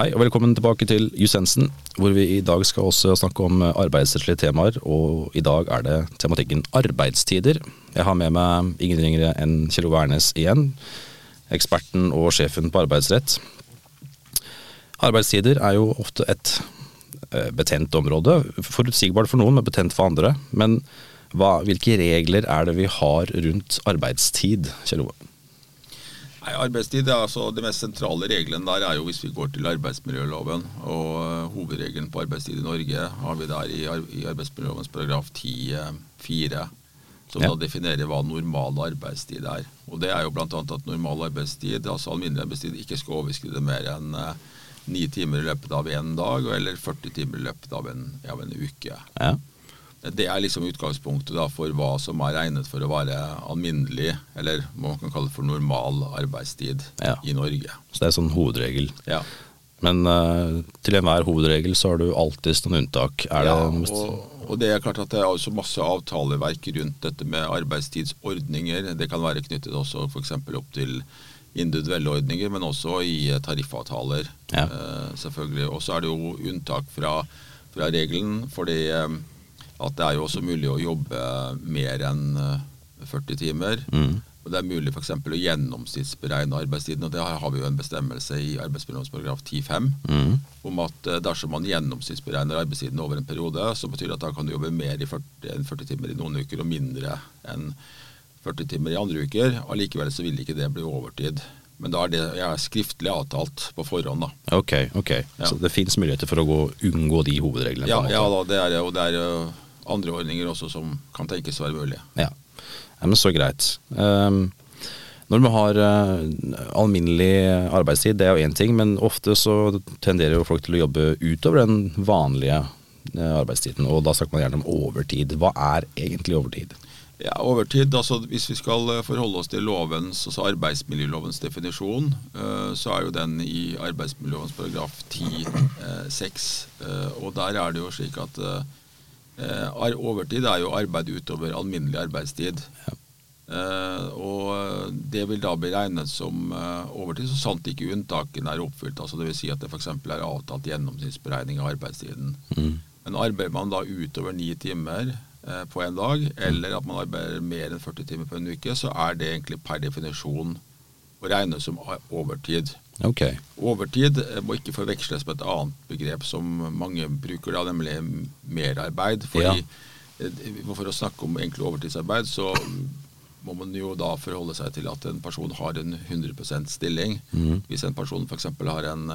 Hei og velkommen tilbake til Jusensen, hvor vi i dag skal også snakke om arbeidsrettslige temaer. Og i dag er det tematikken arbeidstider. Jeg har med meg ingen ringere enn Kjell Ove Ernes igjen. Eksperten og sjefen på arbeidsrett. Arbeidstider er jo ofte et eh, betent område. Forutsigbart for noen, men betent for andre. Men hva, hvilke regler er det vi har rundt arbeidstid, Kjell Ove? Nei, Arbeidstid er altså Det mest sentrale reglene der er jo hvis vi går til arbeidsmiljøloven. og uh, Hovedregelen på arbeidstid i Norge har vi der i, i arbeidsmiljølovens paragraf 10-4, som ja. da definerer hva normal arbeidstid er. Og Det er jo bl.a. at normal arbeidstid, altså alminnelig arbeidstid, ikke skal overskride mer enn uh, ni timer i løpet av en dag, eller 40 timer i løpet av en, av en uke. Ja. Det er liksom utgangspunktet da, for hva som er regnet for å være alminnelig, eller hva man kan kalle for normal arbeidstid ja. i Norge. Så det er sånn hovedregel. Ja. Men uh, til enhver hovedregel så har du alltid noen unntak. Er ja, det og, og, det er klart at det er også masse avtaleverk rundt dette med arbeidstidsordninger. Det kan være knyttet også f.eks. opp til individuelle ordninger, men også i tariffavtaler. Ja. Uh, selvfølgelig. Og så er det jo unntak fra, fra regelen. fordi uh, at det er jo også mulig å jobbe mer enn 40 eh, timer. Mm. Og Det er mulig f.eks. å gjennomsnittsberegne arbeidstiden. og Det har vi jo en bestemmelse i arbeidsmiljølovsparagraf 10-5 mm. om at eh, dersom man gjennomsnittsberegner arbeidstiden over en periode, så betyr det at da kan du jobbe mer enn 40, 40 timer i noen uker og mindre enn 40 timer i andre uker. Allikevel så vil ikke det bli overtid. Men da er det jeg er skriftlig avtalt på forhånd. da. Ok, ok. Ja. Så det finnes muligheter for å gå, unngå de hovedreglene? Ja, ja da, det er, er andre ordninger også som kan tenkes å være mulige. Ja. ja, men så greit. Um, når vi har uh, alminnelig arbeidstid, det er jo én ting, men ofte så tenderer jo folk til å jobbe utover den vanlige uh, arbeidstiden. Og da snakker man gjerne om overtid. Hva er egentlig overtid? Ja, Overtid, altså Hvis vi skal eh, forholde oss til lovens, altså arbeidsmiljølovens definisjon, så er jo den i arbeidsmiljølovens paragraf 10-6. og der er det jo slik at overtid er jo arbeid utover alminnelig arbeidstid. Ja. Uh, og det vil da bli regnet som uh, overtid, så sant ikke unntakene er oppfylt. altså Dvs. Si at det f.eks. er avtalt gjennomsnittsberegning av arbeidstiden. Mm. Men arbeider man da utover ni timer uh, på en dag, mm. eller at man arbeider mer enn 40 timer på en uke, så er det egentlig per definisjon å regne som overtid. Okay. Overtid må ikke forveksles med et annet begrep som mange bruker, da, nemlig merarbeid. Fordi, ja. Eh, for å snakke om egentlig overtidsarbeid, så må man jo da forholde seg til at en person har en 100% stilling. Mm. Hvis en person f.eks. har en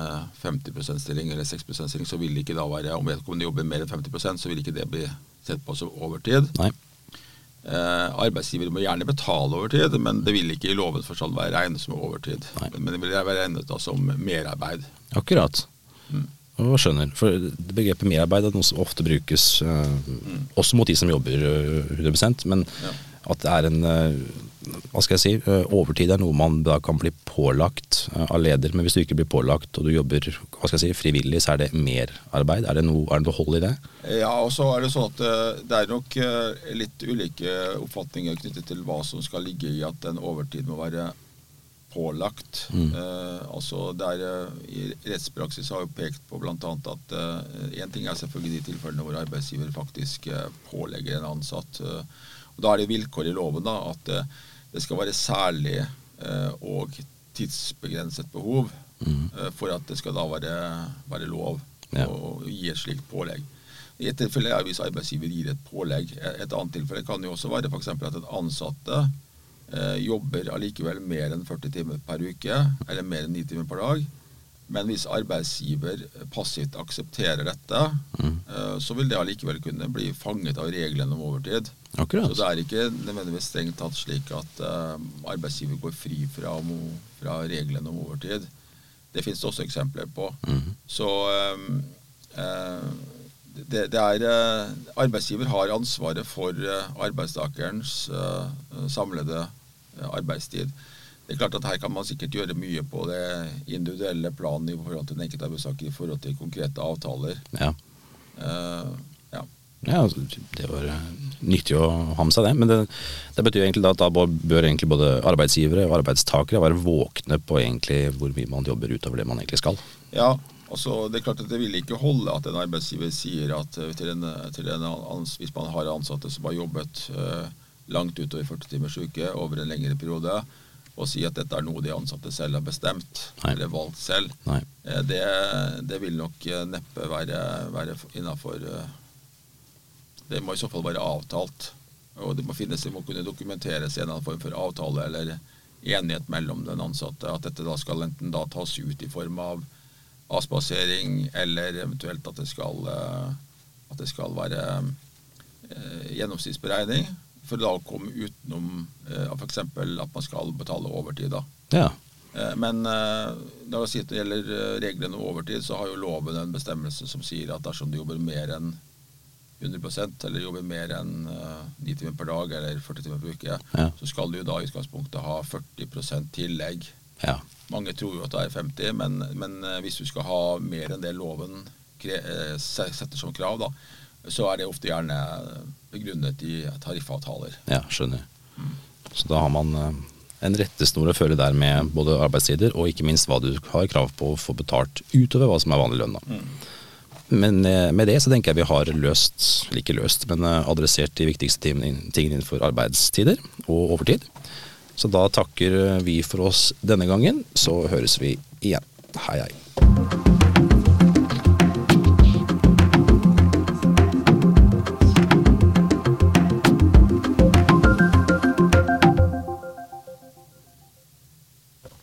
50 eh, stilling eller 6% stilling, så vil det ikke da være Om vedkommende jobber mer enn 50% så vil ikke det bli sett på som overtid. Nei. Eh, arbeidsgiver må gjerne betale overtid, men det vil ikke i lovens forstand være regnet som overtid. Nei. Men det vil være regnet da som merarbeid. Akkurat. Mm. Jeg skjønner. For begrepet merarbeid er noe som ofte brukes eh, mm. også mot de som jobber 100 eh, men ja. At det er en uh, hva skal jeg si, eh, overtid er noe man da kan bli pålagt eh, av leder. Men hvis du ikke blir pålagt og du jobber hva skal jeg si, frivillig, så er det merarbeid. Er det noe, er det noe hold i det? Ja, og så er det sånn at eh, det er nok litt ulike oppfatninger knyttet til hva som skal ligge i at en overtid må være pålagt. Mm. Eh, altså der, I rettspraksis har jo pekt på bl.a. at én eh, ting er selvfølgelig de tilfellene hvor arbeidsgiver faktisk eh, pålegger en ansatt. Og Da er det vilkår i loven da, at det skal være særlig eh, og tidsbegrenset behov mm. eh, for at det skal da være, være lov ja. å gi et slikt pålegg. I et tilfelle er hvis arbeidsgiver gir et pålegg. Et annet tilfelle kan jo også være f.eks. at den ansatte eh, jobber allikevel mer enn 40 timer per uke, eller mer enn 9 timer per dag. Men hvis arbeidsgiver passivt aksepterer dette, mm. uh, så vil det allikevel kunne bli fanget av reglene om overtid. Akkurat. Så det er ikke nødvendigvis strengt tatt slik at uh, arbeidsgiver går fri fra, fra, reglene om overtid. Det finnes det også eksempler på. Mm. Så um, uh, det, det, er Arbeidsgiver har ansvaret for arbeidstakerens samlede arbeidstid. Det er klart at Her kan man sikkert gjøre mye på det individuelle planet i forhold til den enkelte arbeidstaker i forhold til konkrete avtaler. Ja. Uh, ja. ja altså, det var eh, nyttig å ha med seg det. Men det, det betyr egentlig at da bør egentlig både arbeidsgivere og arbeidstakere være våkne på hvor mye man jobber utover det man egentlig skal. Ja, Altså, det er klart at det vil ikke holde at en arbeidsgiver sier at eh, til en, til en ans, hvis man har ansatte som har jobbet uh, langt utover 40 timers uke over en lengre periode, og si at dette er noe de ansatte selv har bestemt Nei. eller valgt selv, uh, det, det, vil nok uh, neppe være, være innafor Det må i så fall være avtalt. Og det må finnes, det må kunne dokumenteres i en eller annen form for avtale eller enighet mellom den ansatte. At dette da skal enten da tas ut i form av avspasering, eller eventuelt at det skal, at det skal være eh, gjennomsnittsberegning. For da å komme utenom eh, f.eks. at man skal betale overtid. da. Ja. Eh, men eh, når det gjelder reglene om overtid, så har jo loven en bestemmelse som sier at dersom du jobber mer enn 100% eller jobber mer enn ni uh, timer per dag eller 40 timer per uke, ja. så skal du da i utgangspunktet ha 40% tillegg. Ja. Mange tror jo at det er 50, men, men hvis du skal ha mer enn det loven setter som krav, da, så er det ofte gjerne begrunnet i tariffavtaler. Ja, skjønner. Mm. Så da har man en rettesnor å føre der med både arbeidstider og ikke minst hva du har krav på å få betalt utover hva som er vanlig lønn. Mm. Men med det så tenker jeg vi har løst, ikke løst, men adressert de viktigste tingene innenfor arbeidstider og overtid. Så da takker vi for oss denne gangen, så høres vi igjen. Hei hei.